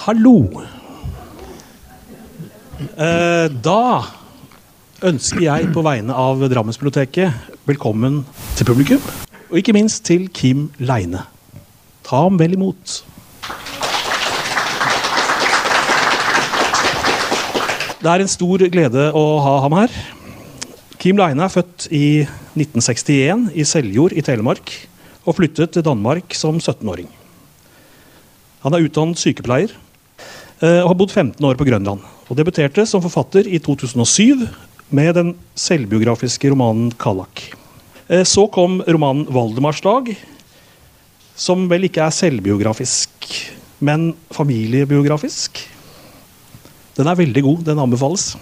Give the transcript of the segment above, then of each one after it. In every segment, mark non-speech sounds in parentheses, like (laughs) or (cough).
Hallo. Eh, da ønsker jeg på vegne av Drammensbiblioteket velkommen til publikum. Og ikke minst til Kim Leine. Ta ham vel imot. Det er en stor glede å ha ham her. Kim Leine er født i 1961 i Seljord i Telemark og flyttet til Danmark som 17-åring. Han er utdannet sykepleier og har bodd 15 år på Grønland. Og debuterte som forfatter i 2007 med den selvbiografiske romanen 'Kallak'. Eh, så kom romanen 'Valdemarslag', som vel ikke er selvbiografisk, men familiebiografisk. Den er veldig god. Den anbefales.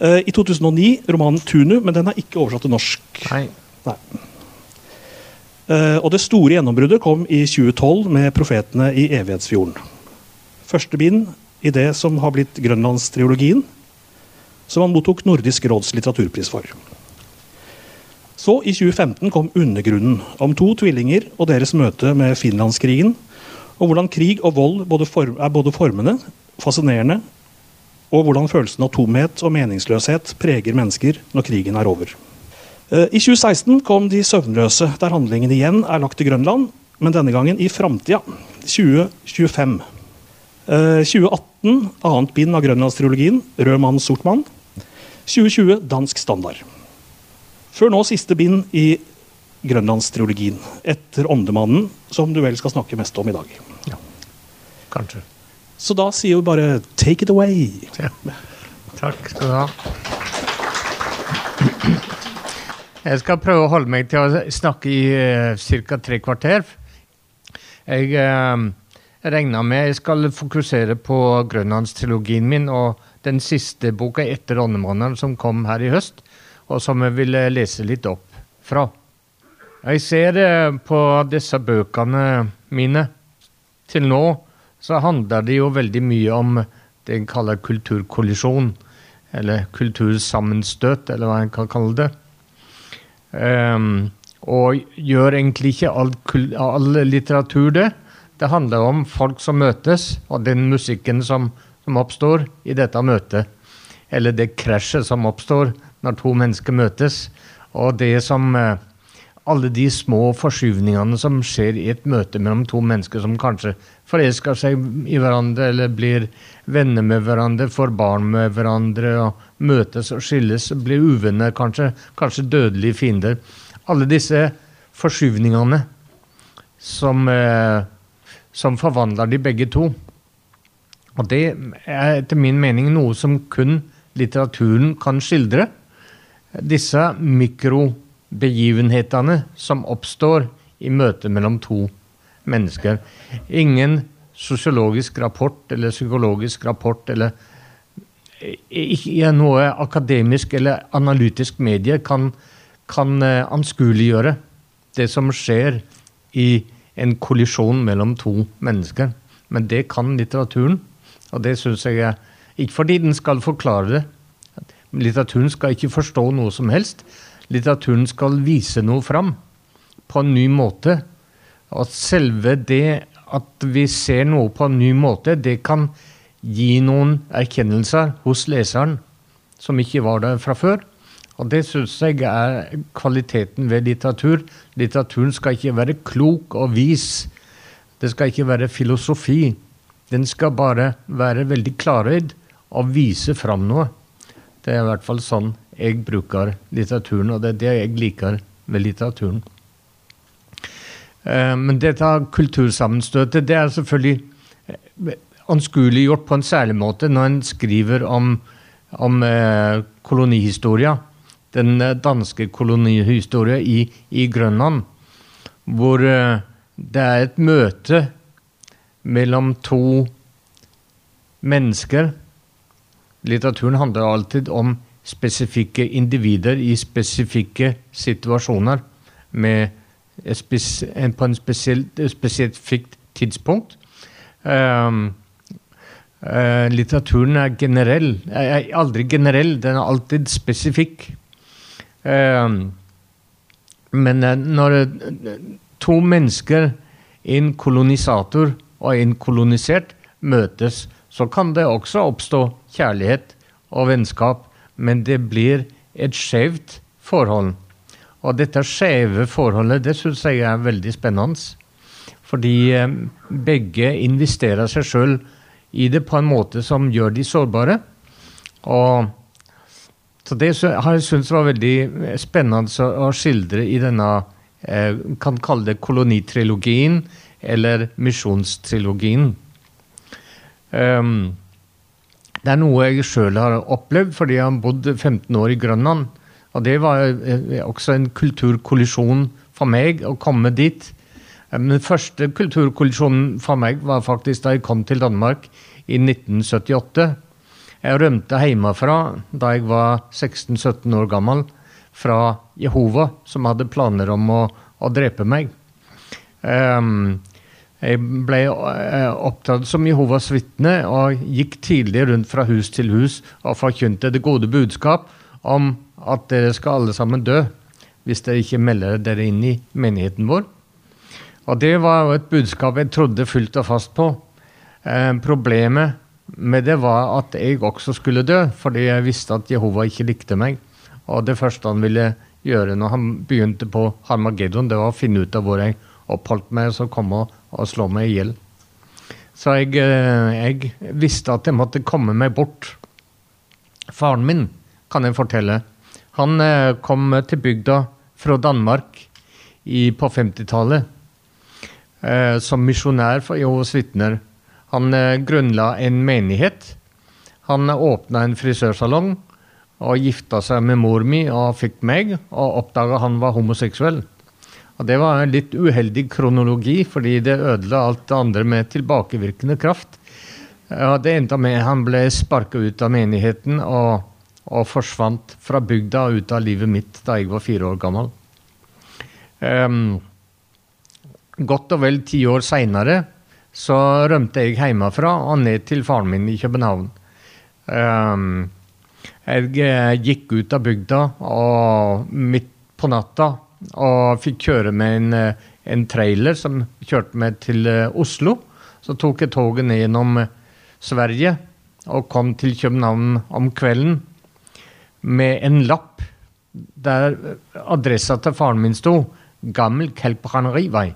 Eh, I 2009 romanen 'Tunu', men den er ikke oversatt til norsk. Nei. Nei. Eh, og det store gjennombruddet kom i 2012 med 'Profetene i evighetsfjorden'. Første bind i det som har blitt Grønlandstriologien, som han mottok Nordisk råds litteraturpris for. Så, i 2015, kom 'Undergrunnen', om to tvillinger og deres møte med finlandskrigen, og hvordan krig og vold både form, er både formende, fascinerende, og hvordan følelsen av tomhet og meningsløshet preger mennesker når krigen er over. Eh, I 2016 kom De søvnløse, der handlingen igjen er lagt til Grønland, men denne gangen i framtida. 2025. Eh, 2018 annet bind av grønlandstriologien, 'Rød mann, sort mann'. 2020 dansk standard. Før nå siste bind i grønlandstriologien, etter 'Åndemannen', som du vel skal snakke mest om i dag. Ja, Kanskje. Så da sier vi bare 'take it away'. Ja. Takk skal du ha. Jeg skal prøve å holde meg til å snakke i uh, ca. tre kvarter. Jeg uh, regna med jeg skal fokusere på grønlandstrilogien min og den siste boka etter 'Åndemannen' som kom her i høst, og som jeg vil eh, lese litt opp fra. Jeg ser uh, på disse bøkene mine til nå så handler det jo veldig mye om det jeg kaller kulturkollisjon. Eller kultursammenstøt, eller hva en kan kalle det. Um, og gjør egentlig ikke all, all, litteratur det. Det handler om folk som møtes, og den musikken som, som oppstår i dette møtet. Eller det krasjet som oppstår når to mennesker møtes. Og det som uh, alle de små forskyvningene som skjer i et møte mellom to mennesker som kanskje forelsker seg i hverandre eller blir venner med hverandre, får barn med hverandre og møtes og skilles, blir uvenner kanskje, kanskje dødelige fiender. Alle disse forskyvningene som, eh, som forvandler de begge to. Og det er etter min mening noe som kun litteraturen kan skildre. Disse mikrobegivenhetene som oppstår i møtet mellom to mennesker. Ingen sosiologisk rapport eller psykologisk rapport eller ikke noe akademisk eller analytisk medie kan, kan uh, anskueliggjøre det som skjer i en kollisjon mellom to mennesker. Men det kan litteraturen, og det syns jeg er Ikke fordi den skal forklare det. Litteraturen skal ikke forstå noe som helst. Litteraturen skal vise noe fram på en ny måte at selve det at vi ser noe på en ny måte, det kan gi noen erkjennelser hos leseren som ikke var der fra før. Og det syns jeg er kvaliteten ved litteratur. Litteraturen skal ikke være klok og vis. Det skal ikke være filosofi. Den skal bare være veldig klarøyd og vise fram noe. Det er i hvert fall sånn jeg bruker litteraturen, og det er det jeg liker ved litteraturen. Eh, men dette kultursammenstøtet det er selvfølgelig eh, anskueliggjort på en særlig måte når en skriver om, om eh, kolonihistoria. Den danske kolonihistorien i, i Grønland. Hvor det er et møte mellom to mennesker. Litteraturen handler alltid om spesifikke individer i spesifikke situasjoner. med på en spesifikt tidspunkt. Um, litteraturen er generell. Er aldri generell, den er alltid spesifikk. Um, men uh, når uh, to mennesker, en kolonisator og en kolonisert, møtes, så kan det også oppstå kjærlighet og vennskap, men det blir et skjevt forhold. Og dette skjeve forholdet det syns jeg er veldig spennende. Fordi eh, begge investerer seg sjøl i det på en måte som gjør de sårbare. Og så Det har jeg syntes var veldig spennende å skildre i denne eh, kan kalle det kolonitrilogien eller misjonstrilogien. Um, det er noe jeg sjøl har opplevd, fordi jeg har bodd 15 år i Grønland. Og det var eh, også en kulturkollisjon for meg å komme dit. Den første kulturkollisjonen for meg var faktisk da jeg kom til Danmark i 1978. Jeg rømte hjemmefra da jeg var 16-17 år gammel, fra Jehova, som hadde planer om å, å drepe meg. Um, jeg ble eh, opptatt som Jehovas vitne og gikk tidlig rundt fra hus til hus og forkynte det gode budskap om at dere skal alle sammen dø hvis dere ikke melder dere inn i menigheten vår. Og det var jo et budskap jeg trodde fullt og fast på. Eh, problemet med det var at jeg også skulle dø, fordi jeg visste at Jehova ikke likte meg. Og det første han ville gjøre når han begynte på Harmageddon, det var å finne ut av hvor jeg oppholdt meg, og så komme og og slå meg i hjel. Så jeg, eh, jeg, visste at jeg måtte komme meg bort. Faren min, kan jeg fortelle, han eh, kom til bygda fra Danmark i, på 50-tallet eh, som misjonær for Jehovas vitner. Han grunnla en menighet. Han åpna en frisørsalong og gifta seg med mor mi og fikk meg, og oppdaga han var homoseksuell. Og Det var en litt uheldig kronologi, fordi det ødela alt det andre med tilbakevirkende kraft. Det endte med han ble sparka ut av menigheten og, og, forsvant fra bygda og ut av livet mitt da jeg var fire år gammel. Um, godt og vel ti år seinere så rømte jeg hjemmefra og ned til faren min i København. Um, jeg eh, gikk ut av bygda, og midt på natta og fikk kjøre med en, eh, en, trailer som kjørte meg til eh, Oslo. Så tok jeg toget ned gjennom Sverige og kom til København om kvelden med en lapp der adressa til faren min sto. Gammel Kelprannerivei.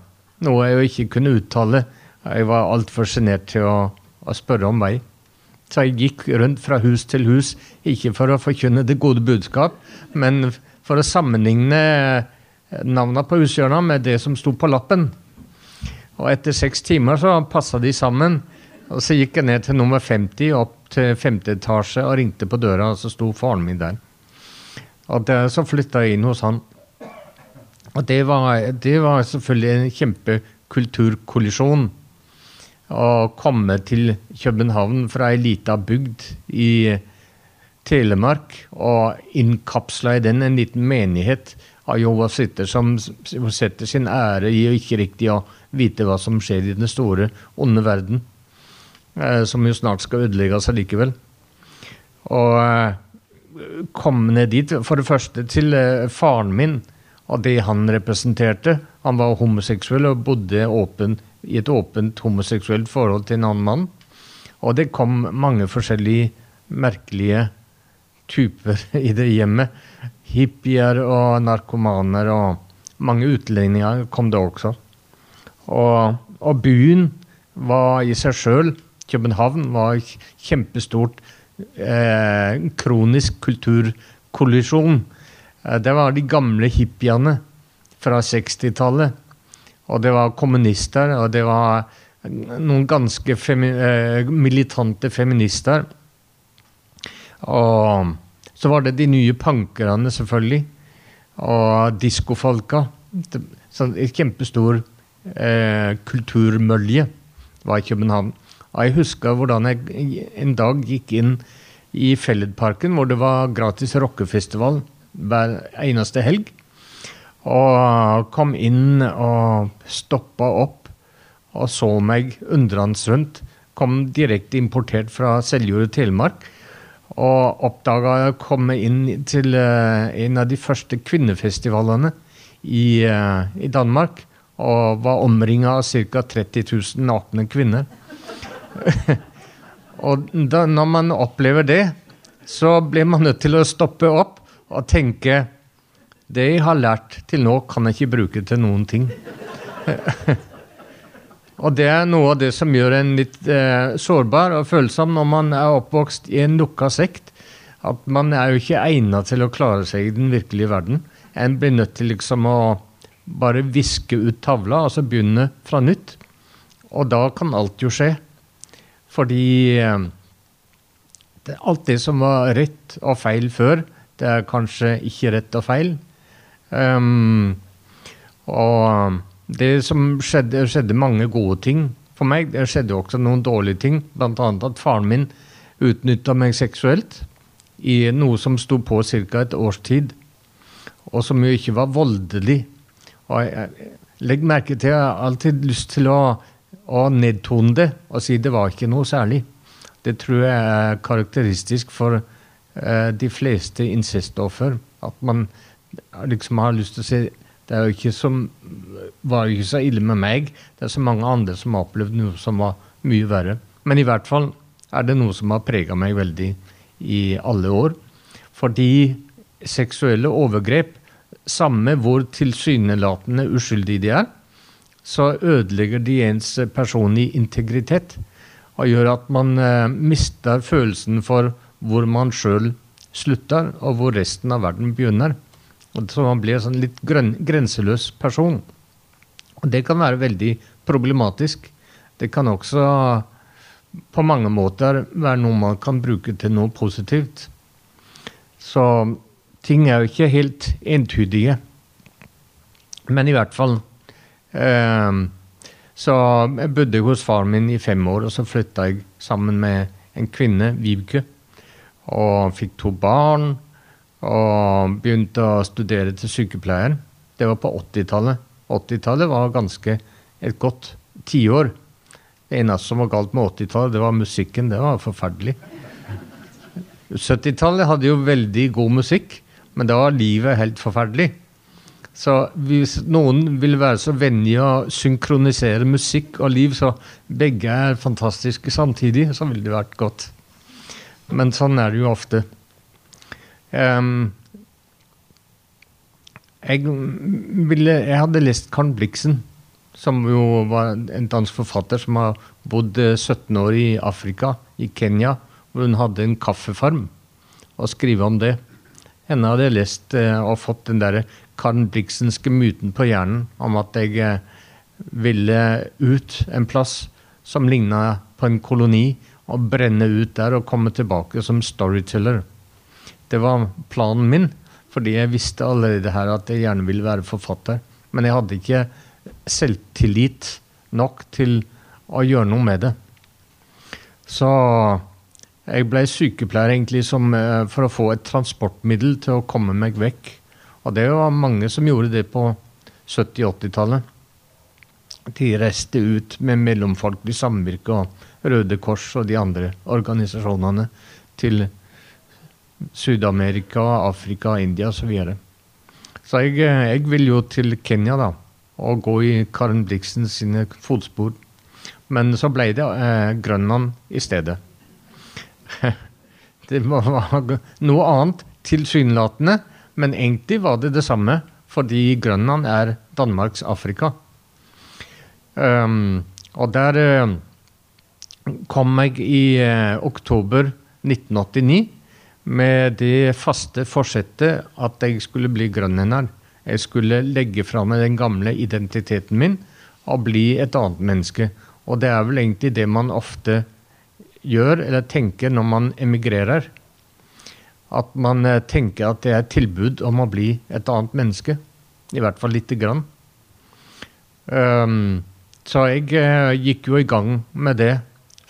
Noe jeg jo ikke kunne uttale. Jeg var altfor sjenert til å, å spørre om vei. Så jeg gikk rundt fra hus til hus, ikke for å forkynne det gode budskap, men for å sammenligne navnene på hushjørna med det som sto på lappen. Og etter seks timer så passa de sammen. Og så gikk jeg ned til nummer 50, opp til femte etasje, og ringte på døra, og så sto faren min der. Og så flytta jeg inn hos han. Og det var, det var selvfølgelig en kjempekulturkollisjon. Å komme til København fra ei lita bygd i Telemark og innkapsla i den en liten menighet av Jehovas vitner som setter sin ære i å ikke riktig å vite hva som skjer i den store, onde verden, eh, som jo snart skal ødelegges allikevel. Og komme kom ned dit, for det første til eh, faren min og det han representerte. Han var homoseksuell og bodde åpen, i et åpent homoseksuelt forhold til en annen mann. Og det kom mange forskjellige merkelige typer (laughs) i det hjemmet hippier og narkomaner og mange utlendinger kom det også. Og, og byen var i seg sjøl København var kjempestort eh, kronisk kulturkollisjon. Eh, det var de gamle hippiene fra 60-tallet. Og det var kommunister, og det var noen ganske femi eh, militante feminister. Og så var det de nye punkerne, selvfølgelig. Og diskofolka. Så et kjempestor eh, kulturmølje var i København. Og jeg husker hvordan jeg en dag gikk inn i Felledparken, hvor det var gratis rockefestival hver eneste helg. Og kom inn og stoppa opp og så meg undrende rundt. Kom direkte importert fra Seljord Telemark og oppdaga å komme inn til uh, en av de første kvinnefestivalene i, uh, i Danmark. Og var omringa av ca. 30 000 nakne kvinner. (laughs) og da, når man opplever det, så blir man nødt til å stoppe opp og tenke Det jeg har lært til nå, kan jeg ikke bruke til noen ting. (laughs) og det er noe av det som gjør en litt eh, sårbar og følsom når man er oppvokst i en lukka sekt. At man er jo ikke egnet til å klare seg i den virkelige verden. En blir nødt til liksom å bare viske ut tavla, altså begynne fra nytt. Og da kan alt jo skje. Fordi eh, alt det som var rett og feil før, det er kanskje ikke rett og feil. Um, og det som skjedde, skjedde mange gode ting for meg. Det skjedde også noen dårlige ting, bl.a. at faren min utnytta meg seksuelt i noe som sto på ca. et års tid, og som jo ikke var voldelig. Og jeg, legg merke til jeg har alltid lyst til å, å nedtone det og si det var ikke noe særlig. Det tror jeg er karakteristisk for uh, de fleste incestoffer. At man liksom har lyst til å si det er jo ikke som, var ikke så ille med meg. Det er så mange andre som har opplevd noe som var mye verre. Men i hvert fall er det noe som har prega meg veldig i alle år. Fordi seksuelle overgrep, samme hvor tilsynelatende uskyldige de er, så ødelegger de ens personlige integritet og gjør at man eh, mister følelsen for hvor man sjøl slutter, og hvor resten av verden begynner. Så man blir en sånn litt grenseløs person. Og det kan være veldig problematisk. Det kan også på mange måter være noe man kan bruke til noe positivt. Så ting er jo ikke helt entydige. Men i hvert fall eh, så jeg bodde hos faren min i fem år, og så flytta jeg sammen med en kvinne, Vibke. Og fikk to barn. Og begynte å studere til sykepleier. Det var på 80-tallet. 80-tallet var ganske et godt tiår. Det eneste som var galt med 80-tallet, det var musikken. Det var forferdelig. 70-tallet hadde jo veldig god musikk, men da var livet helt forferdelig. Så hvis noen vil være så vennlig å synkronisere musikk og liv, så begge er fantastiske samtidig, så ville det vært godt. Men sånn er det jo ofte. Um, jeg, ville, jeg, hadde lest Karen Blixen, som jo var en dansk forfatter som har bodd 17 år i Afrika, i Kenya, hvor hun hadde en kaffefarm, og skrive om det. Henne hadde jeg lest eh, og fått den derre Karen Blixenske myten på hjernen om at jeg eh, ville ut en plass som ligna på en koloni, og brenne ut der og komme tilbake som storyteller. Det var planen min, fordi jeg visste allerede her at jeg gjerne ville være forfatter. Men jeg hadde ikke selvtillit nok til å gjøre noe med det. Så jeg ble sykepleier egentlig som, eh, for å få et transportmiddel til å komme meg vekk og det var mange som gjorde det på 70-80-tallet. De reiste ut med Mellomfolkelig samvirke og Røde Kors og de andre organisasjonene til Syd-Amerika, Afrika, India osv. Så, videre. så jeg, jeg, vil jo til Kenya da, og gå i Karen Blixen sine fotspor. Men så ble det eh, Grønland i stedet. (laughs) det var noe annet tilsynelatende men egentlig var det det samme, fordi Grønland er Danmarks Afrika. Um, og der eh, kom jeg i eh, oktober 1989 med det faste forsettet at jeg skulle bli grønlender. Jeg skulle legge fra meg den gamle identiteten min og bli et annet menneske. Og det er vel egentlig det man ofte gjør eller tenker når man emigrerer at man eh, tenker at det er et tilbud om å bli et annet menneske. I hvert fall lite grann. Um, så jeg uh, gikk jo i gang med det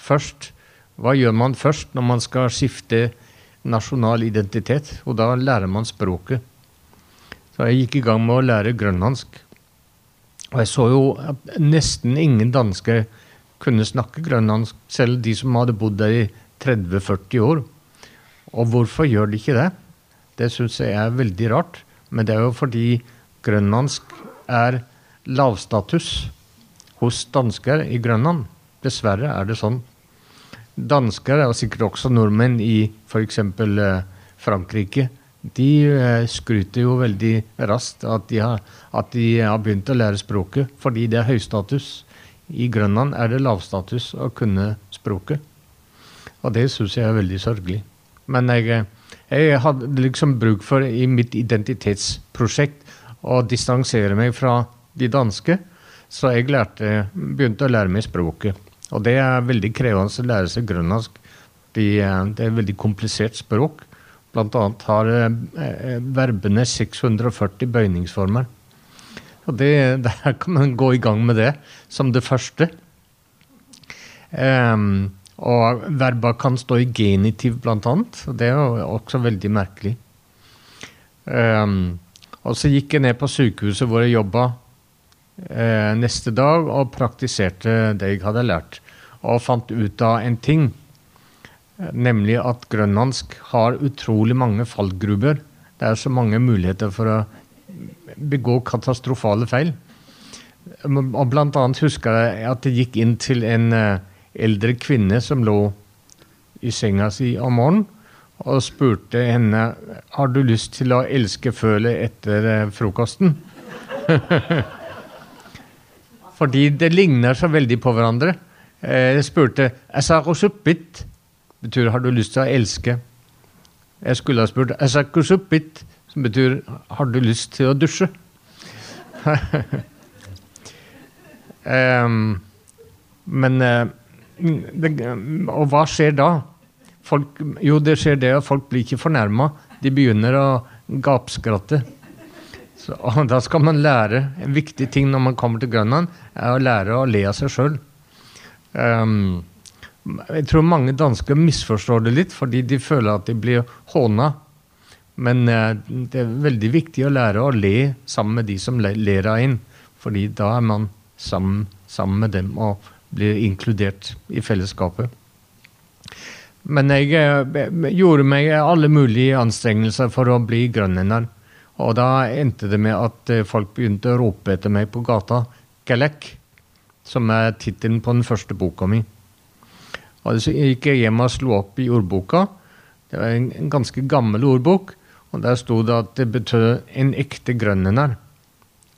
først. Hva gjør man først når man skal skifte nasjonal identitet? Og da lærer man språket. Så jeg gikk i gang med å lære grønlandsk. Og jeg så jo at nesten ingen dansker kunne snakke grønlandsk, selv de som hadde bodd der i 30-40 år. Og hvorfor gjør de ikke det? Det syns jeg er veldig rart. Men det er jo fordi grønlandsk er lavstatus hos dansker i Grønland. Dessverre er det sånn. Dansker, og sikkert også nordmenn i f.eks. Eh, Frankrike, de eh, skryter jo veldig raskt at de, har, at de har begynt å lære språket fordi det er høystatus. I Grønland er det lavstatus å kunne språket. Og det syns jeg er veldig sørgelig. Men jeg, jeg hadde liksom bruk for i mitt identitetsprosjekt å distansere meg fra de danske, så jeg lærte, begynte å lære meg språket. Og det er veldig krevende å lære seg grønlandsk. Det er et veldig komplisert språk. Blant annet har eh, verbene 640 bøyningsformer. Og det, (laughs) der kan man gå i gang med det som det første. Um, og verba kan stå i genitiv, blant annet. Det er jo også veldig merkelig. Um, og så gikk jeg ned på sykehuset hvor jeg jobba eh, neste dag og praktiserte det jeg hadde lært. Og fant ut av en ting, nemlig at grønlandsk har utrolig mange fallgruber. Det er så mange muligheter for å begå katastrofale feil. Og blant annet husker jeg at jeg gikk inn til en eh, eldre kvinne som lå i senga si om morgenen, og spurte henne har du lyst til å elske føle etter eh, frokosten. (laughs) Fordi det ligner så veldig på hverandre. Eh, jeg spurte Esarosuppit betyr 'har du lyst til å elske'? Jeg skulle ha spurt Esakusuppit, som betyr 'har du lyst til å dusje'? um, (laughs) men uh, det, Og hva skjer da? Folk, jo, det skjer det at folk blir ikke fornærma. De begynner å gapskratte. Så, da skal man lære En viktig ting når man kommer til Grønland, er å lære å le av seg sjøl. Um, jeg tror mange dansker misforstår det litt, fordi de føler at de blir håna. Men uh, det er veldig viktig å lære å le sammen med de som ler av en. Fordi da er man sammen, sammen med dem og blir inkludert i fellesskapet. Men jeg jeg gjorde meg alle mulige anstrengelser for å bli grønlender. Og da endte det med at uh, folk begynte å rope etter meg på gata. Galek som er tittelen på den første boka mi. Og så gikk jeg hjem og slo opp i ordboka. Det var en, ganske gammel ordbok, og der sto det at det betød 'en ekte grønnener'.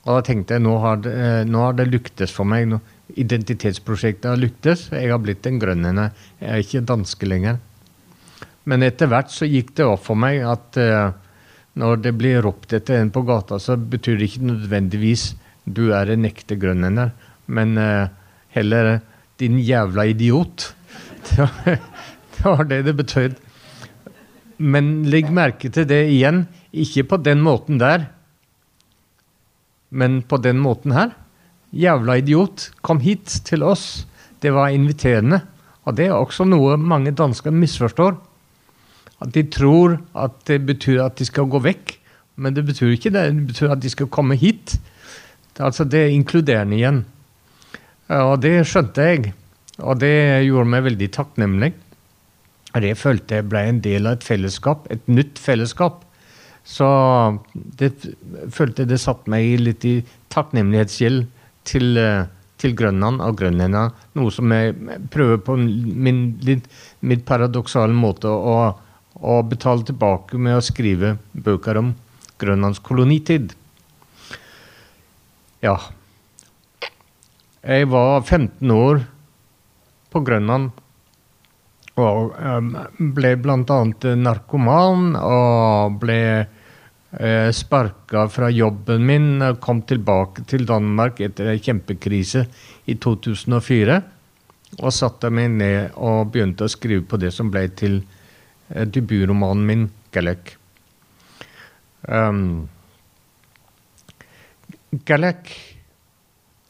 Og da tenkte jeg nå har det, eh, nå har det lyktes for meg. Nå, identitetsprosjektet har lyktes. Jeg har blitt en grønlender. Jeg er ikke danske lenger. Men etter hvert så gikk det opp for meg at uh, når det blir ropt etter en på gata, så betyr det ikke nødvendigvis du er en ekte grønlender men uh, heller 'din jævla idiot'. (laughs) Det var det det betød. Men legg merke til det igjen. Ikke på den måten der, men på den måten her. Jævla idiot, kom hit til oss. Det var inviterende. Og det er også noe mange dansker misforstår. At de tror at det betyr at de skal gå vekk, men det betyr ikke det. Det betyr at de skal komme hit. Altså det er inkluderende igjen. Og det skjønte jeg, og det gjorde meg veldig takknemlig. Det følte jeg ble en del av et fellesskap, et nytt fellesskap. Så det følte det satte meg litt i takknemlighetsgjeld til, til Grønland og grønlenderne. Noe som jeg prøver på min litt mitt paradoksale måte å, å betale tilbake med å skrive bøker om Grønlands kolonitid. Ja, jeg var 15 år på Grønland og um, ble bl.a. narkoman og ble uh, sparka fra jobben min. Kom tilbake til Danmark etter en kjempekrise i 2004. Og satte meg ned og begynte å skrive på det som ble til debutromanen min, 'Galek'. Um, Galek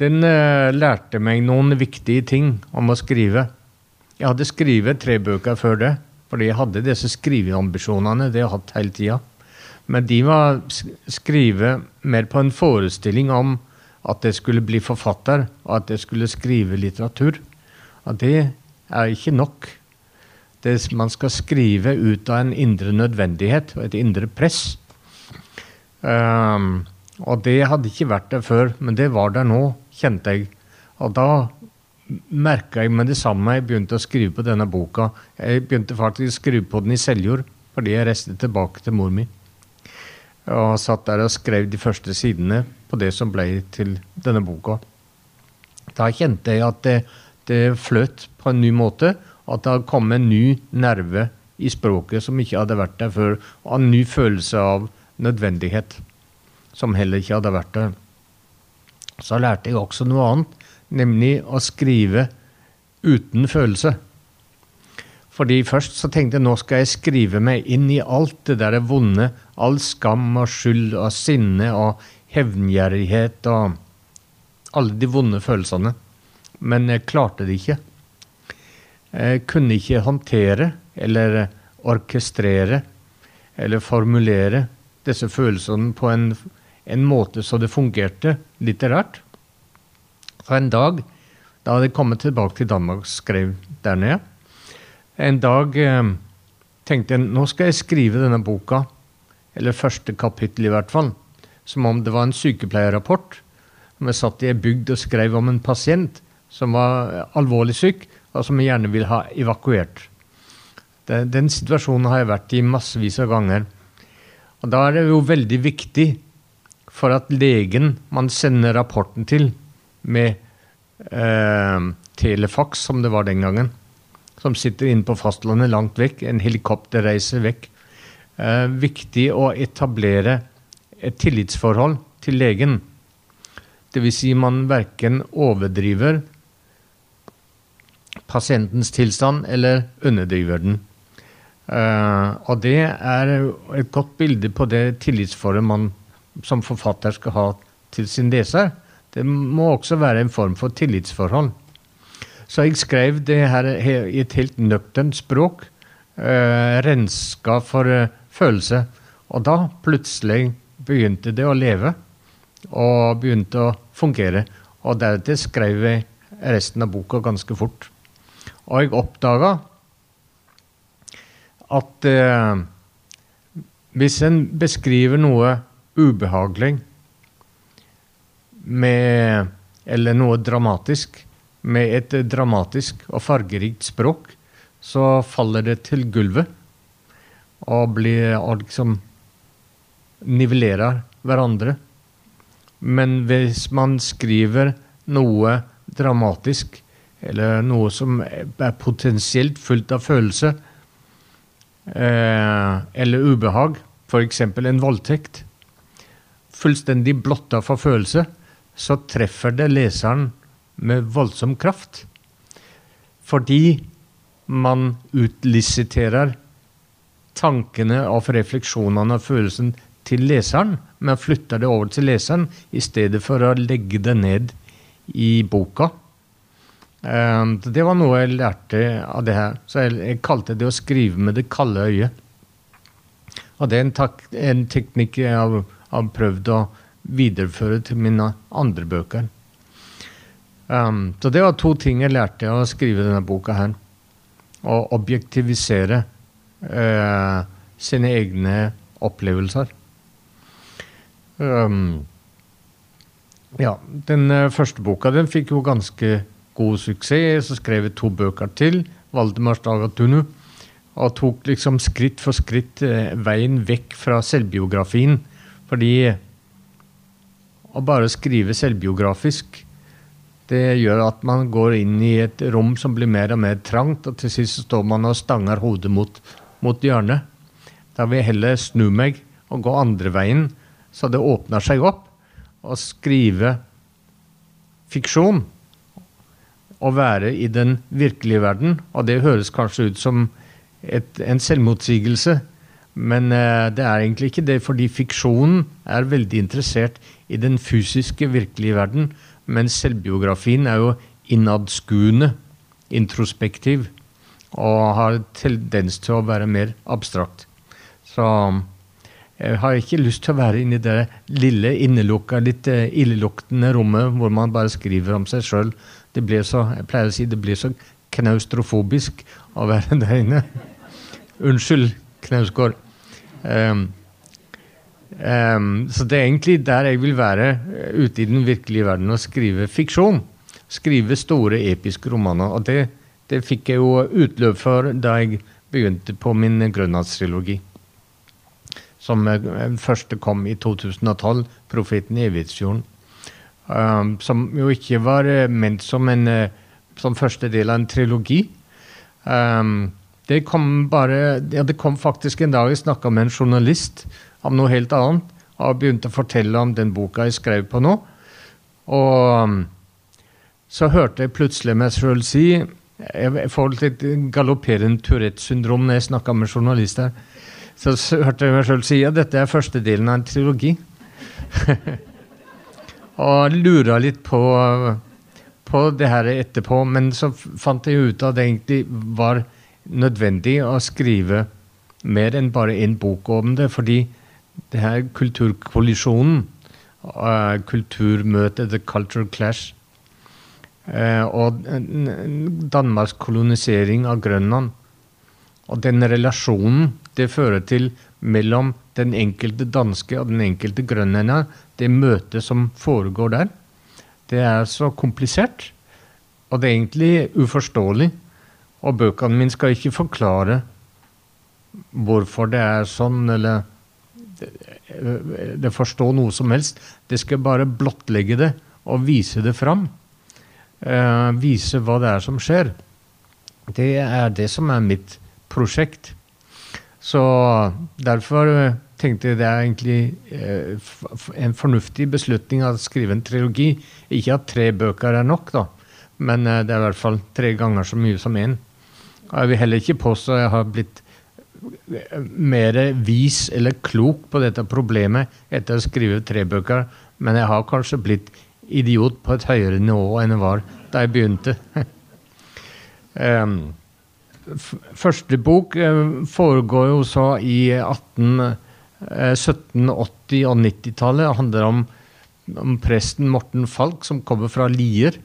den uh, lærte meg noen viktige ting om å skrive. Jeg hadde skrevet tre bøker før det, fordi jeg hadde disse skriveambisjonene. det jeg hatt hele tiden. Men de var skrive mer på en forestilling om at jeg skulle bli forfatter, og at jeg skulle skrive litteratur. Og det er ikke nok. Det, man skal skrive ut av en indre nødvendighet og et indre press. Um, og det hadde ikke vært der før, men det var der nå, kjente jeg. Og da merka jeg med det samme jeg begynte å skrive på denne boka. Jeg begynte faktisk å skrive på den i Seljord fordi jeg reiste tilbake til mor mi. Og satt der og skrev de første sidene på det som ble til denne boka. Da kjente jeg at det, det fløt på en ny måte. At det hadde kommet en ny nerve i språket som ikke hadde vært der før. Og en ny følelse av nødvendighet som heller ikke hadde vært der. Så lærte jeg også noe annet, nemlig å skrive uten følelse. Fordi først så tenkte jeg nå skal jeg skrive meg inn i alt det der vonde. All skam og skyld og sinne og hevngjerrighet og alle de vonde følelsene. Men jeg klarte det ikke. Jeg kunne ikke håndtere eller orkestrere eller formulere disse følelsene på en, en måte så det fungerte litterært. Så en dag, da hadde jeg kommet tilbake til Danmark skrev der nede, en dag eh, tenkte jeg nå skal jeg skrive denne boka, eller første kapittel i hvert fall, som om det var en sykepleierrapport. Vi satt i ei bygd og skrev om en pasient som var alvorlig syk, som vi gjerne vil ha evakuert. Den, den situasjonen har jeg vært i massevis av ganger. Og da er det jo veldig viktig for at legen man sender rapporten til med eh, telefax, som det var den gangen, som sitter inne på fastlandet langt vekk, en helikopterreise vekk, eh, viktig å etablere et tillitsforhold til legen. Dvs. Si man verken overdriver pasientens tilstand eller underdriver den. Uh, og det er et godt bilde på det tillitsforholdet man som forfatter skal ha til sin leser. Det må også være en form for tillitsforhold. Så jeg skrev det her i et helt nøkternt språk. Uh, renska for uh, følelse. Og da plutselig begynte det å leve og begynte å fungere. Og deretter skrev jeg resten av boka ganske fort. Og jeg oppdaga at eh, hvis en beskriver noe ubehagelig med Eller noe dramatisk med et dramatisk og fargerikt språk, så faller det til gulvet og blir og liksom nivellerer hverandre. Men hvis man skriver noe dramatisk, eller noe som er potensielt fullt av følelse, eh, eller ubehag, f.eks. en voldtekt, fullstendig blotta for følelse, så treffer det leseren med voldsom kraft. Fordi man utlisiterer tankene og refleksjonene og følelsen til leseren, men flytter det over til leseren i stedet for å legge det ned i boka. Um, det var noe jeg lærte av det her. Så jeg, kalte det å skrive med det kalde øyet. Og det er en, tak, en teknikk jeg har, har, prøvd å videreføre til mine andre bøker. Um, så det var to ting jeg lærte av å skrive denne boka her. Å objektivisere uh, sine egne opplevelser. Um, ja, den uh, første boka den fikk jo ganske god suksess. Så skrev jeg to bøker til, 'Valdemars Dagatunu', og tok liksom skritt for skritt uh, veien vekk fra selvbiografien. Fordi å bare skrive selvbiografisk det gjør at man går inn i et rom som blir mer og mer trangt, og til sist står man og stanger hodet mot, mot hjørnet. Da vil jeg heller snu meg og gå andre veien så det åpner seg opp. Å skrive fiksjon og være i den virkelige verden. Og det høres kanskje ut som et, en selvmotsigelse, men eh, det er egentlig ikke det, fordi fiksjonen er veldig interessert i den fysiske, virkelige verden, mens selvbiografien er jo innadskuende, introspektiv, og har tendens til å være mer abstrakt. Så jeg har ikke lyst til å være inne i det lille, innelukka, litt eh, illeluktende rommet hvor man bare skriver om seg sjøl. Det blir så jeg pleier å si, det blir så knaustrofobisk å være (laughs) der inne. Unnskyld, Knausgård. Um, um, så det er egentlig der jeg vil være, eh, ute i den virkelige verden, og skrive fiksjon. skrive store, episke romaner. Og det, det fikk jeg jo utløp for da jeg begynte på min grønlandstrilogi. Som først første kom i 2012, 'Profeten i evighetsfjorden'. Um, som jo ikke var uh, ment som, en, som første del av en trilogi. Um, det kom bare ja, Det kom faktisk en dag jeg snakka med en journalist om noe helt annet, og begynte å fortelle om den boka jeg skrev på nå. Og um, så hørte jeg plutselig meg sjøl si Jeg får litt galopperende Tourettes syndrom når jeg snakker med journalister. Så hørte jeg meg sjøl si at dette er første delen av en trilogi. (laughs) og lura litt på, på det her etterpå, men så fant jeg ut at det egentlig var nødvendig å skrive mer enn bare én bok om det, fordi det her kulturkollisjonen, uh, kulturmøtet, the cultural clash, uh, og Danmarks kolonisering av Grønland, og den relasjonen det fører til mellom den enkelte danske og den enkelte grønlender, det møtet som foregår der, det er så komplisert. Og det er egentlig uforståelig. Og bøkene mine skal ikke forklare hvorfor det er sånn, eller det forstå noe som helst. Det skal bare blottlegge det og vise det fram. Uh, vise hva det er som skjer. Det er det som er mitt prosjekt. Så derfor tenkte jeg det er egentlig uh, en fornuftig beslutning å skrive en trilogi. Ikke at tre bøker er nok, da, men uh, det er i hvert fall tre ganger så mye som én. Jeg vil heller ikke påstå jeg har blitt mer vis eller klok på dette problemet etter å skrive tre bøker, men jeg har kanskje blitt idiot på et høyere nivå enn jeg var da jeg begynte. um, (laughs) første bok uh, foregår jo så i 18, uh, 1780- og 90-tallet. Det handler om, om, presten Morten Falk, som kommer fra Lier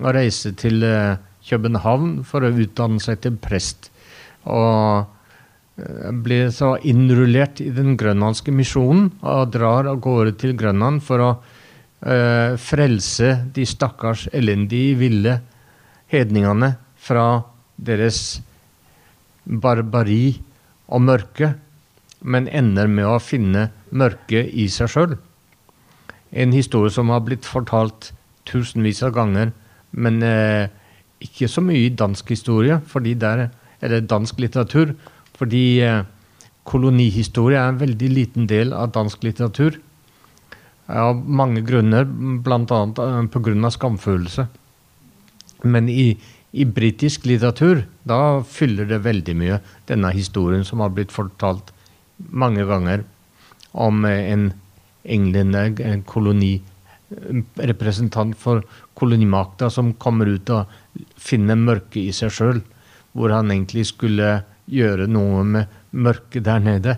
og reiser til København for å utdanne seg til prest. Og eh, blir så innrullert i den grønlandske misjonen og drar av gårde til Grønland for å uh, frelse de stakkars elendige, ville hedningene fra deres barbari og mørke, men ender med å finne mørket i seg sjøl. En historie som har blitt fortalt tusenvis av ganger, men eh, ikke så mye i dansk historie, der, eller dansk litteratur, fordi eh, kolonihistorie er en veldig liten del av dansk litteratur. Av mange grunner, bl.a. Eh, pga. skamfølelse. Men i, i britisk litteratur da fyller det veldig mye, denne historien som har blitt fortalt mange ganger om eh, en englender, en koloni representant for kolonimakta som kommer ut og finner mørket i seg sjøl, hvor han egentlig skulle gjøre noe med mørket der nede.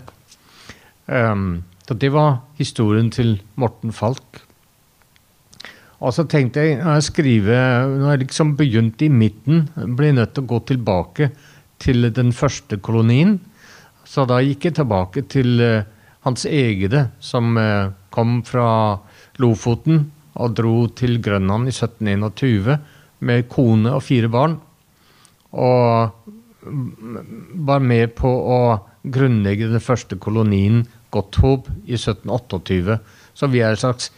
Um, så det var historien til Morten Falk. Og så tenkte jeg når jeg skriver, når jeg liksom begynte i midten, ble jeg nødt til å gå tilbake til den første kolonien. Så da gikk jeg tilbake til uh, hans egne, som uh, kom fra Lofoten og dro til Grønland i 1721 med kone og fire barn. Og var med på å grunnlegge den første kolonien Gotthåb i 1728. Så vi er et slags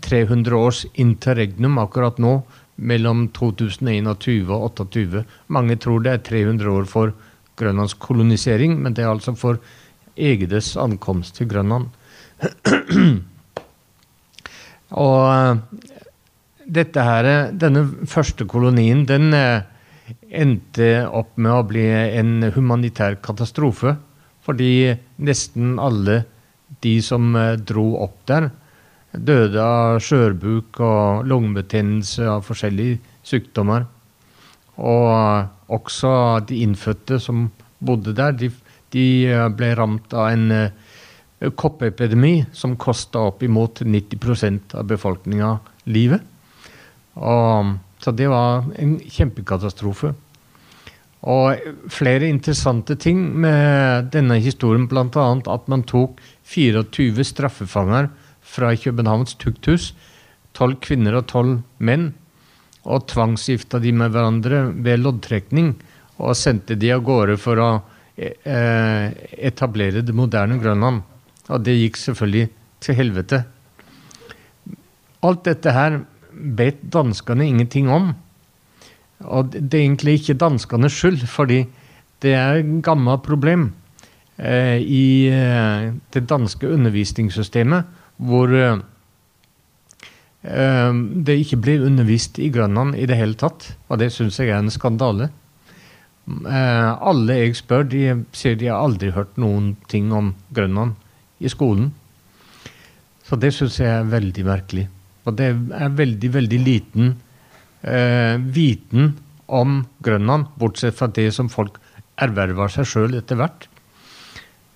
300 års interregnum akkurat nå, mellom 2021 og 2028. Mange tror det er 300 år for Grønlands kolonisering, men det er altså for Egedes ankomst til Grønland. (clears throat) Og eh, dette her, denne første kolonien den eh, endte opp med å bli en humanitær katastrofe. Fordi nesten alle de som eh, dro opp der, døde av skjørbuk og lungebetennelse av forskjellige sykdommer. Og også de innfødte som bodde der, de, de ble ramt av en koppeepidemi som kosta oppimot 90% av befolkninga livet. Og, så det var en kjempekatastrofe. Og flere interessante ting med denne historien, bl.a. at man tok 24 straffefanger fra Københavns tukthus. 12 kvinner og 12 menn. og tvangsgifta de med hverandre ved loddtrekning og sendte de av gårde for å eh, etablere det moderne Grønland. Og det gikk selvfølgelig til helvete. Alt dette her vet danskene ingenting om. Og det er egentlig ikke danskenes skyld, fordi det er et gammelt problem eh, i eh, det danske undervisningssystemet, hvor eh, eh det ikke blir undervist i Grønland i det hele tatt. Og det syns jeg er en skandale. Eh, alle jeg spør, de sier de har aldri hørt noen ting om Grønland i skolen. Så det syns jeg er veldig merkelig. Og det er veldig, veldig liten eh, viten om Grønland, bortsett fra det som folk erverver seg sjøl etter hvert.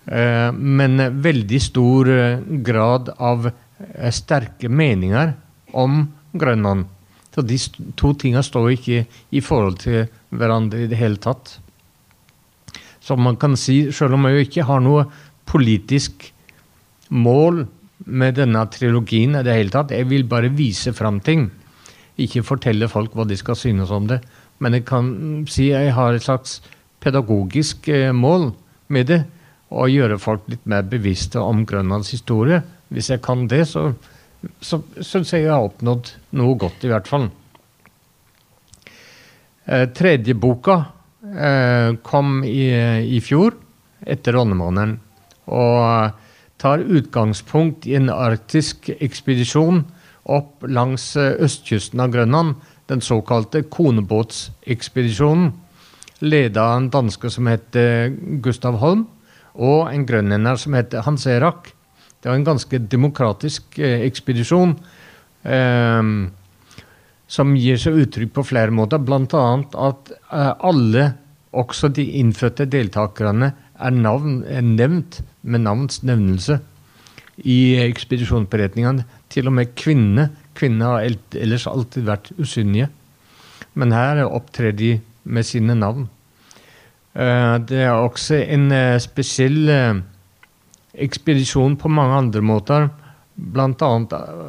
Eh, men veldig stor eh, grad av eh, sterke meninger om Grønland. Så de to tingene står ikke i forhold til hverandre i det hele tatt. Så man kan si, selv om jeg ikke har noe politisk mål med denne trilogien i det hele tatt, jeg vil bare vise fram ting. Ikke fortelle folk hva de skal synes om det. Men jeg kan si jeg har et slags pedagogisk mål med det. Å gjøre folk litt mer bevisste om Grønlands historie. Hvis jeg kan det, så så syns jeg jeg har oppnådd noe godt, i hvert fall. Eh, tredje boka eh, kom i, i, fjor, etter Ronnemåneden, og tar utgangspunkt i en arktisk ekspedisjon opp langs eh, østkysten av Grønland, den såkalte konebåtsekspedisjonen, ledet av en danske som heter Gustav Holm, og en grønlender som heter Hans Erak. Det var en ganske demokratisk eh, ekspedisjon. Eh, som gir seg uttrykk på flere måter, bl.a. at eh, alle, også de innfødte deltakerne, er, navn, er nevnt med navns nevnelse i ekspedisjonsberetningene. Til og med kvinnene. Kvinnene har ellers alltid vært usynlige. Men her opptrer de med sine navn. Eh, det er også en eh, spesiell eh, ekspedisjon på mange andre måter. Bl.a.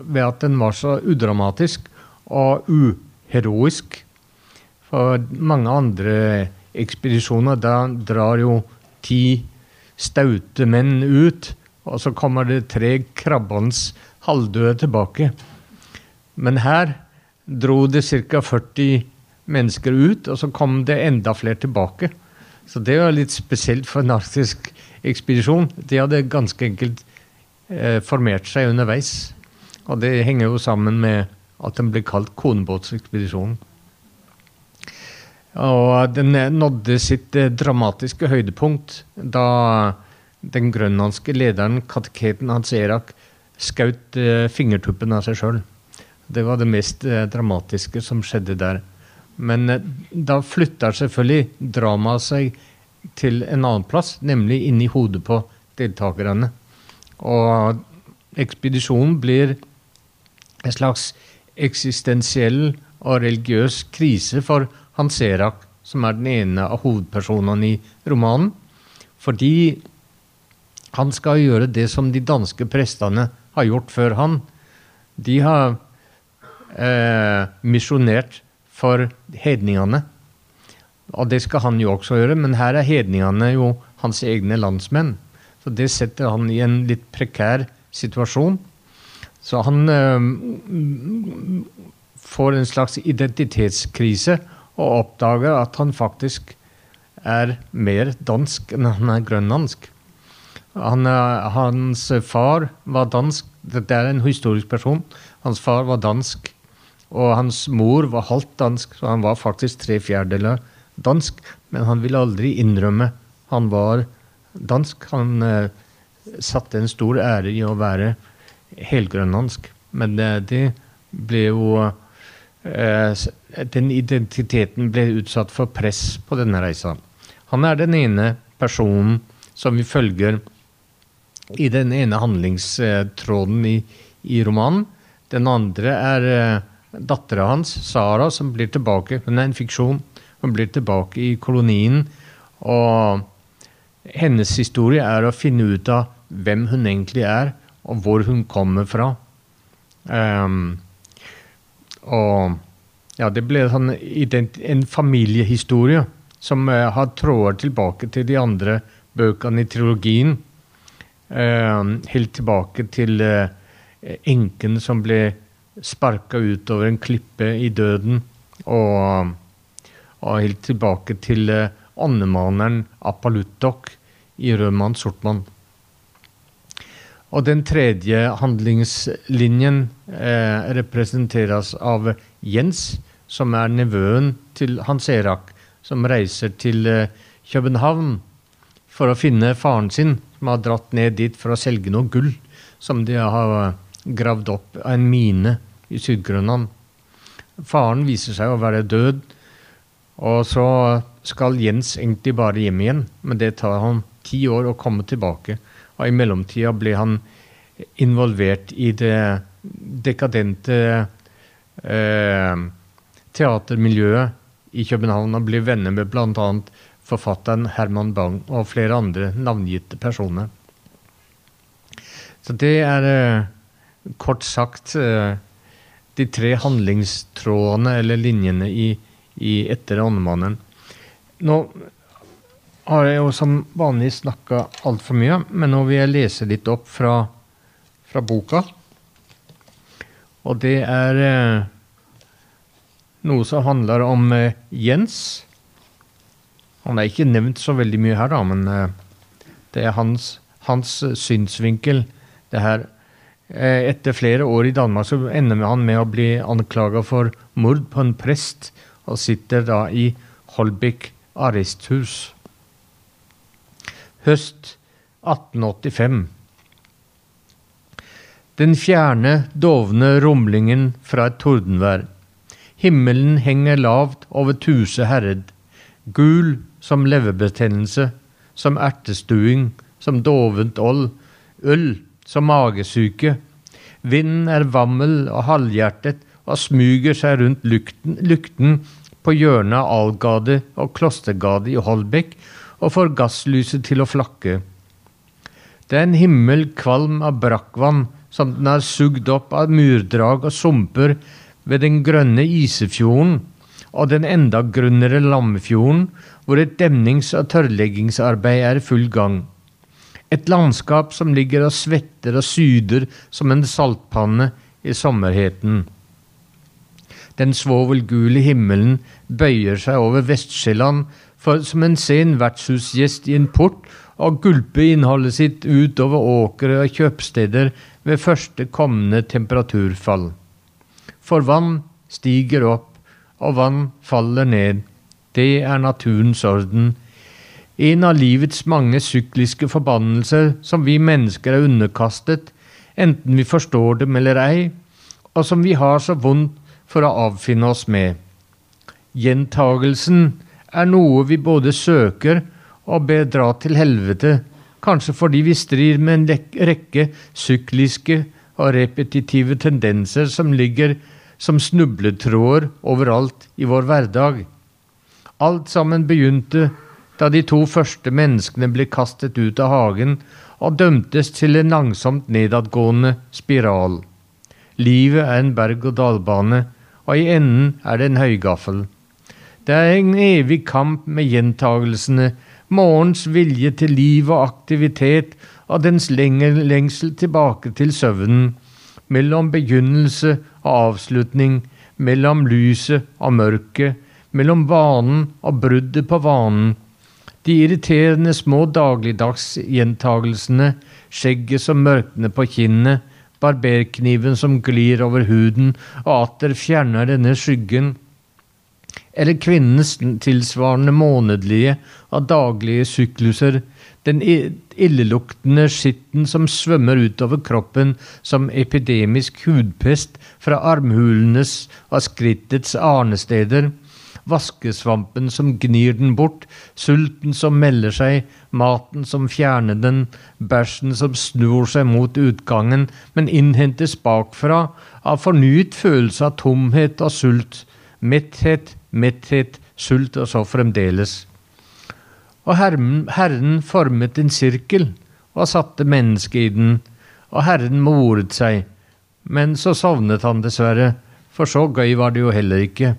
ved at den var så udramatisk og uheroisk. For mange andre ekspedisjoner, da drar jo ti staute menn ut, og så kommer det tre krabbende halvdøde tilbake. Men her dro det ca. 40 mennesker ut, og så kom det enda flere tilbake. Så det var litt spesielt for en arktisk ekspedisjon. De hadde ganske enkelt eh, formert seg underveis. Og det henger jo sammen med at den ble kalt konebåtsekspedisjonen. Og den nådde sitt eh, dramatiske høydepunkt da den grønlandske lederen, kateketen Hans Erak, skjøt eh, fingertuppen av seg sjøl. Det var det mest eh, dramatiske som skjedde der. Men eh, da flytter selvfølgelig dramaet seg til en annen plass, nemlig inni hodet på deltakerne. Og ekspedisjonen blir en slags eksistensiell og religiøs krise for Hans Erak, som er den ene av hovedpersonene i romanen. Fordi han skal gjøre det som de danske prestene har gjort før han. De har eh, misjonert for hedningene. Og det skal han jo også gjøre, men her er hedningene jo hans egne landsmenn. Så det setter han i en litt prekær situasjon. Så han øh, får en slags identitetskrise og oppdager at han faktisk er mer dansk enn han er grønlandsk. Han, hans far var dansk. Dette er en historisk person. Hans far var dansk. Og hans mor var halvt dansk, så han var faktisk tre fjerdedeler dansk. Men han ville aldri innrømme han var dansk. Han eh, satte en stor ære i å være helgrønlandsk. Men det, det ble jo eh, Den identiteten ble utsatt for press på denne reisa. Han er den ene personen som vi følger i den ene handlingstråden i, i romanen. Den andre er eh, dattera hans, Sara, som blir tilbake. Hun er en fiksjon. Hun blir tilbake i kolonien. Og hennes historie er å finne ut av hvem hun egentlig er, og hvor hun kommer fra. Um, og ja, det ble sånn, en familiehistorie som uh, har tråder tilbake til de andre bøkene i trilogien. Uh, helt tilbake til uh, enken som ble sparka utover en klippe i døden. Og, og helt tilbake til åndemaneren Apaluttok i Rødmann Sortmann. Og den tredje handlingslinjen eh, representeres av Jens, som er nevøen til Hans Erak, som reiser til eh, København for å finne faren sin, som har dratt ned dit for å selge noe gull som de har eh, gravd opp av en mine i Syd-Grønland. Faren viser seg å være død, og så skal Jens egentlig bare hjem igjen, men det tar han ti år å komme tilbake. Og i mellomtida ble han involvert i det dekadente eh, teatermiljøet i København og ble venner med bl.a. forfatteren Herman Bang og flere andre navngitte personer. Så det er eh, kort sagt eh, de tre handlingstrådene eller linjene i, i Etter åndemannen. Nå har jeg jo som vanlig snakka altfor mye, men nå vil jeg lese litt opp fra, fra boka. Og det er eh, noe som handler om eh, Jens. Han er ikke nevnt så veldig mye her, da, men eh, det er hans, hans synsvinkel. det her. Eh, etter flere år i Danmark så ender han med å bli anklaga for mord på en prest, og sitter da i Holbæk arresthus høst 1885. Den fjerne, dovne rumlingen fra et tordenvær. Himmelen henger lavt over Tuse herred, gul som leverbetennelse, som ertestuing, som dovent old, øl som magesyke. Vinden er vammel og halvhjertet og smyger seg rundt lukten, lukten på hjørnet av Algade og Klostergade i Holbæk og får gasslyset til å flakke. Det er en himmel kvalm av brakkvann som den har sugd opp av murdrag og sumper ved den grønne Isefjorden og den enda grunnere Lammefjorden, hvor et demnings- og tørrleggingsarbeid er i full gang. Et landskap som ligger og svetter og syder som en saltpanne i sommerheten. Den svovelgule himmelen bøyer seg over Vest-Sjælland som en sen vertshusgjest i en port og gulper innholdet sitt utover åkre og kjøpsteder ved første kommende temperaturfall. For vann stiger opp, og vann faller ned. Det er naturens orden. En av livets mange sykliske forbannelser som vi mennesker er underkastet, enten vi forstår dem eller ei, og som vi har så vondt for å avfinne oss med. Gjentagelsen er noe vi både søker og ber dra til helvete, kanskje fordi vi strir med en rekke sykliske og repetitive tendenser som ligger som snubletråder overalt i vår hverdag. Alt sammen begynte da de to første menneskene ble kastet ut av hagen og dømtes til en langsomt nedadgående spiral. Livet er en berg-og-dal-bane, og i enden er det en høygaffel. Det er en evig kamp med gjentagelsene, morgens vilje til liv og aktivitet og dens lengsel tilbake til søvnen, mellom begynnelse og avslutning, mellom lyset og mørket, mellom vanen og bruddet på vanen. De irriterende små dagligdagsgjentagelsene, skjegget som mørkner på kinnet, barberkniven som glir over huden og atter fjerner denne skyggen eller kvinnens tilsvarende månedlige og daglige sykluser, den illeluktende skitten som svømmer utover kroppen som epidemisk hudpest fra armhulenes og skrittets arnesteder, vaskesvampen som gnir den bort, sulten som melder seg, maten som fjerner den, bæsjen som snur seg mot utgangen, men innhentes bakfra av fornyet følelse av tomhet og sult, metthet, metthet, sult og så fremdeles. Og Herren, herren formet en sirkel og satte mennesket i den, og Herren moret seg, men så sovnet han dessverre, for så gøy var det jo heller ikke,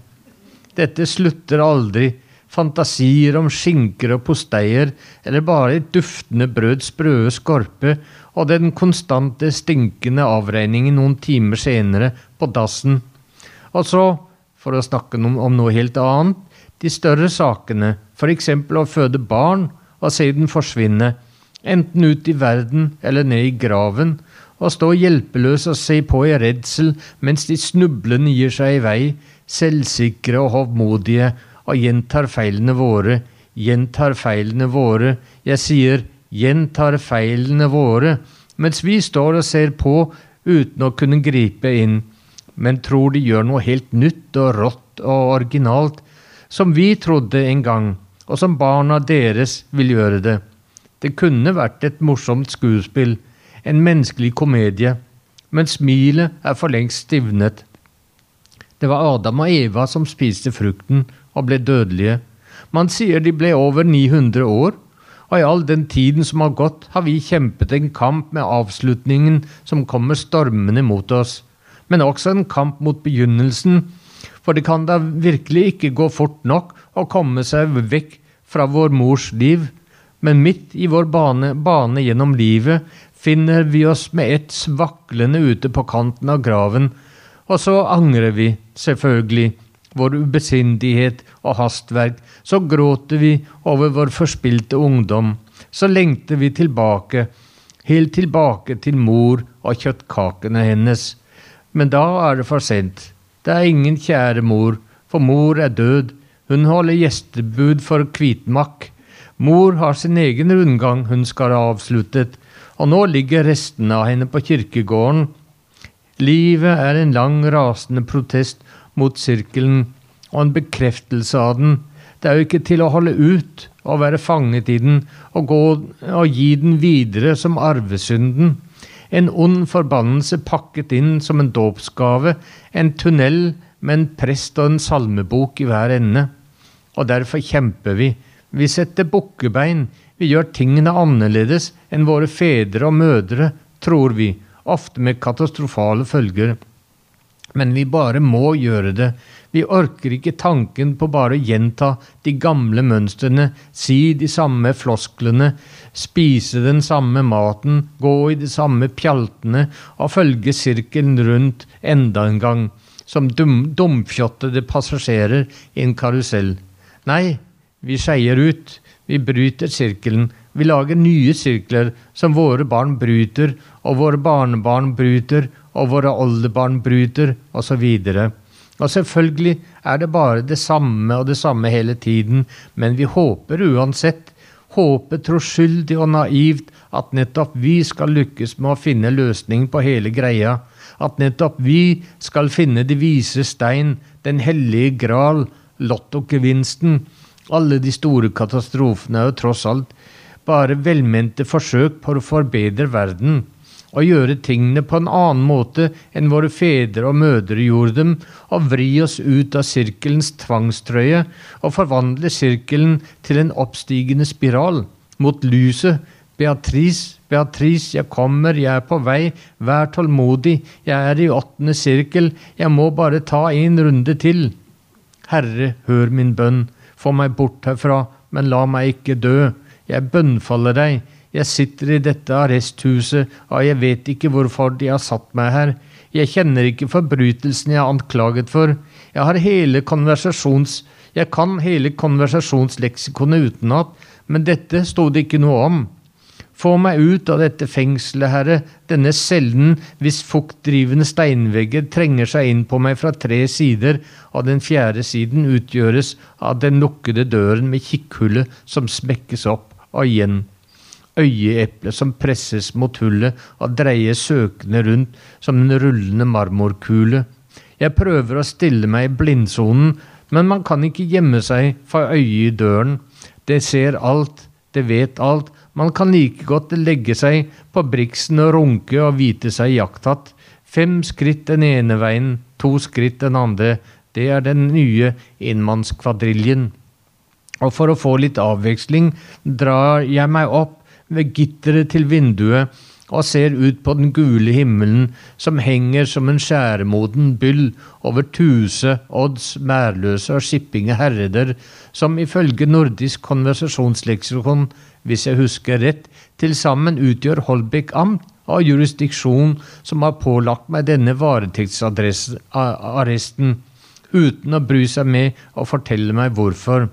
Dette slutter aldri. Fantasier om skinker og posteier, eller bare et duftende brøds sprøe skorpe, og den konstante stinkende avregningen noen timer senere på dassen. Og så, for å snakke om, om noe helt annet, de større sakene, f.eks. å føde barn og se den forsvinne, enten ut i verden eller ned i graven, og stå hjelpeløs og se på i redsel mens de snublende gir seg i vei, selvsikre og hovmodige, og gjentar feilene våre, gjentar feilene våre, jeg sier gjentar feilene våre, mens vi står og ser på uten å kunne gripe inn, men tror de gjør noe helt nytt og rått og originalt, som vi trodde en gang, og som barna deres vil gjøre det. Det kunne vært et morsomt skuespill, en menneskelig komedie, men smilet er for lengst stivnet. Det var Adam og Eva som spiste frukten og ble dødelige. Man sier de ble over 900 år, og i all den tiden som har gått, har vi kjempet en kamp med avslutningen som kommer stormende mot oss, men også en kamp mot begynnelsen, for det kan da virkelig ikke gå fort nok å komme seg vekk fra vår mors liv, men midt i vår bane, bane gjennom livet finner vi oss med ett svaklende ute på kanten av graven, og så angrer vi, selvfølgelig, vår ubesindighet og hastverk, så gråter vi over vår forspilte ungdom, så lengter vi tilbake, helt tilbake til mor og kjøttkakene hennes. Men da er det for sent. Det er ingen kjære mor, for mor er død. Hun holder gjestebud for Kvitmakk. Mor har sin egen rundgang hun skal ha avsluttet, og nå ligger restene av henne på kirkegården. Livet er en lang, rasende protest mot sirkelen og en bekreftelse av den. Det er jo ikke til å holde ut å være fanget i den og, gå, og gi den videre som arvesynden. En ond forbannelse pakket inn som en dåpsgave, en tunnel med en prest og en salmebok i hver ende. Og derfor kjemper vi. Vi setter bukkebein. Vi gjør tingene annerledes enn våre fedre og mødre, tror vi, ofte med katastrofale følger. Men vi bare må gjøre det. Vi orker ikke tanken på bare å gjenta de gamle mønstrene, si de samme flosklene, spise den samme maten, gå i de samme pjaltene og følge sirkelen rundt enda en gang, som dum, dumfjottede passasjerer i en karusell. Nei, vi skeier ut. Vi bryter sirkelen. Vi lager nye sirkler som våre barn bryter, og våre barnebarn bryter, og våre oldebarn bryter, osv. Og selvfølgelig er det bare det samme og det samme hele tiden, men vi håper uansett, håper troskyldig og naivt at nettopp vi skal lykkes med å finne løsning på hele greia, at nettopp vi skal finne de vise stein, den hellige gral, lottogevinsten. Alle de store katastrofene er jo tross alt bare velmente forsøk på å forbedre verden og gjøre tingene på en annen måte enn våre fedre og mødre gjorde dem, og vri oss ut av sirkelens tvangstrøye og forvandle sirkelen til en oppstigende spiral mot lyset. Beatrice, Beatrice, jeg kommer, jeg er på vei, vær tålmodig, jeg er i åttende sirkel, jeg må bare ta en runde til. Herre, hør min bønn, få meg bort herfra, men la meg ikke dø, jeg bønnfaller deg, jeg sitter i dette arresthuset, og jeg vet ikke hvorfor de har satt meg her. Jeg kjenner ikke forbrytelsen jeg er anklaget for. Jeg har hele konversasjons... Jeg kan hele konversasjonsleksikonet utenat, men dette sto det ikke noe om. Få meg ut av dette fengselet, herre, denne cellen hvis fuktdrivende steinvegger trenger seg inn på meg fra tre sider, og den fjerde siden utgjøres av den lukkede døren med kikkhullet som smekkes opp, og igjen Øyeeplet som presses mot hullet og dreier søkende rundt som en rullende marmorkule. Jeg prøver å stille meg i blindsonen, men man kan ikke gjemme seg for øyet i døren. Det ser alt, det vet alt. Man kan like godt legge seg på briksen og runke og vite seg jakttatt. Fem skritt den ene veien, to skritt den andre. Det er den nye enmannskvadriljen. Og for å få litt avveksling drar jeg meg opp ved gitteret til vinduet og ser ut på den gule himmelen som henger som en skjæremoden byll over Tuse, Odds, Mærløse og Skippinge herreder, som ifølge nordisk konversasjonsleksikon, hvis jeg husker rett, til sammen utgjør Holbæk amt og jurisdiksjon som har pålagt meg denne varetektsarresten, uten å bry seg med å fortelle meg hvorfor.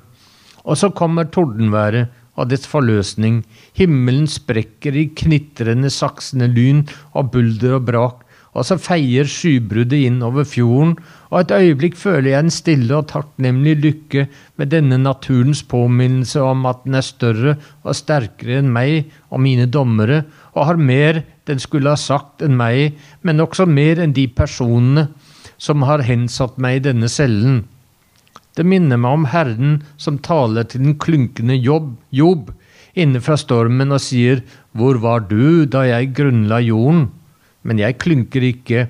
Og så kommer tordenværet og dets forløsning. Himmelen sprekker i knitrende, saksende lyn og bulder og brak. Og så feier skybruddet inn over fjorden, og et øyeblikk føler jeg en stille og takknemlig lykke med denne naturens påminnelse om at den er større og sterkere enn meg og mine dommere, og har mer den skulle ha sagt enn meg, men også mer enn de personene som har hensatt meg i denne cellen. Det minner meg om Herren som taler til den klunkende jobb, Jobb inne fra stormen og sier, Hvor var du da jeg grunnla jorden? Men jeg klynker ikke.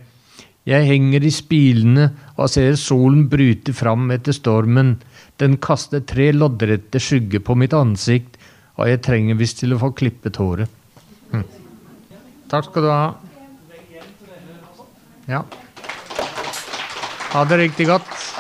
Jeg henger i spilene og ser solen bryte fram etter stormen. Den kaster tre loddrette skygger på mitt ansikt, og jeg trenger visst til å få klippet håret. Hm. Takk skal du ha. Ja. Ha det riktig godt.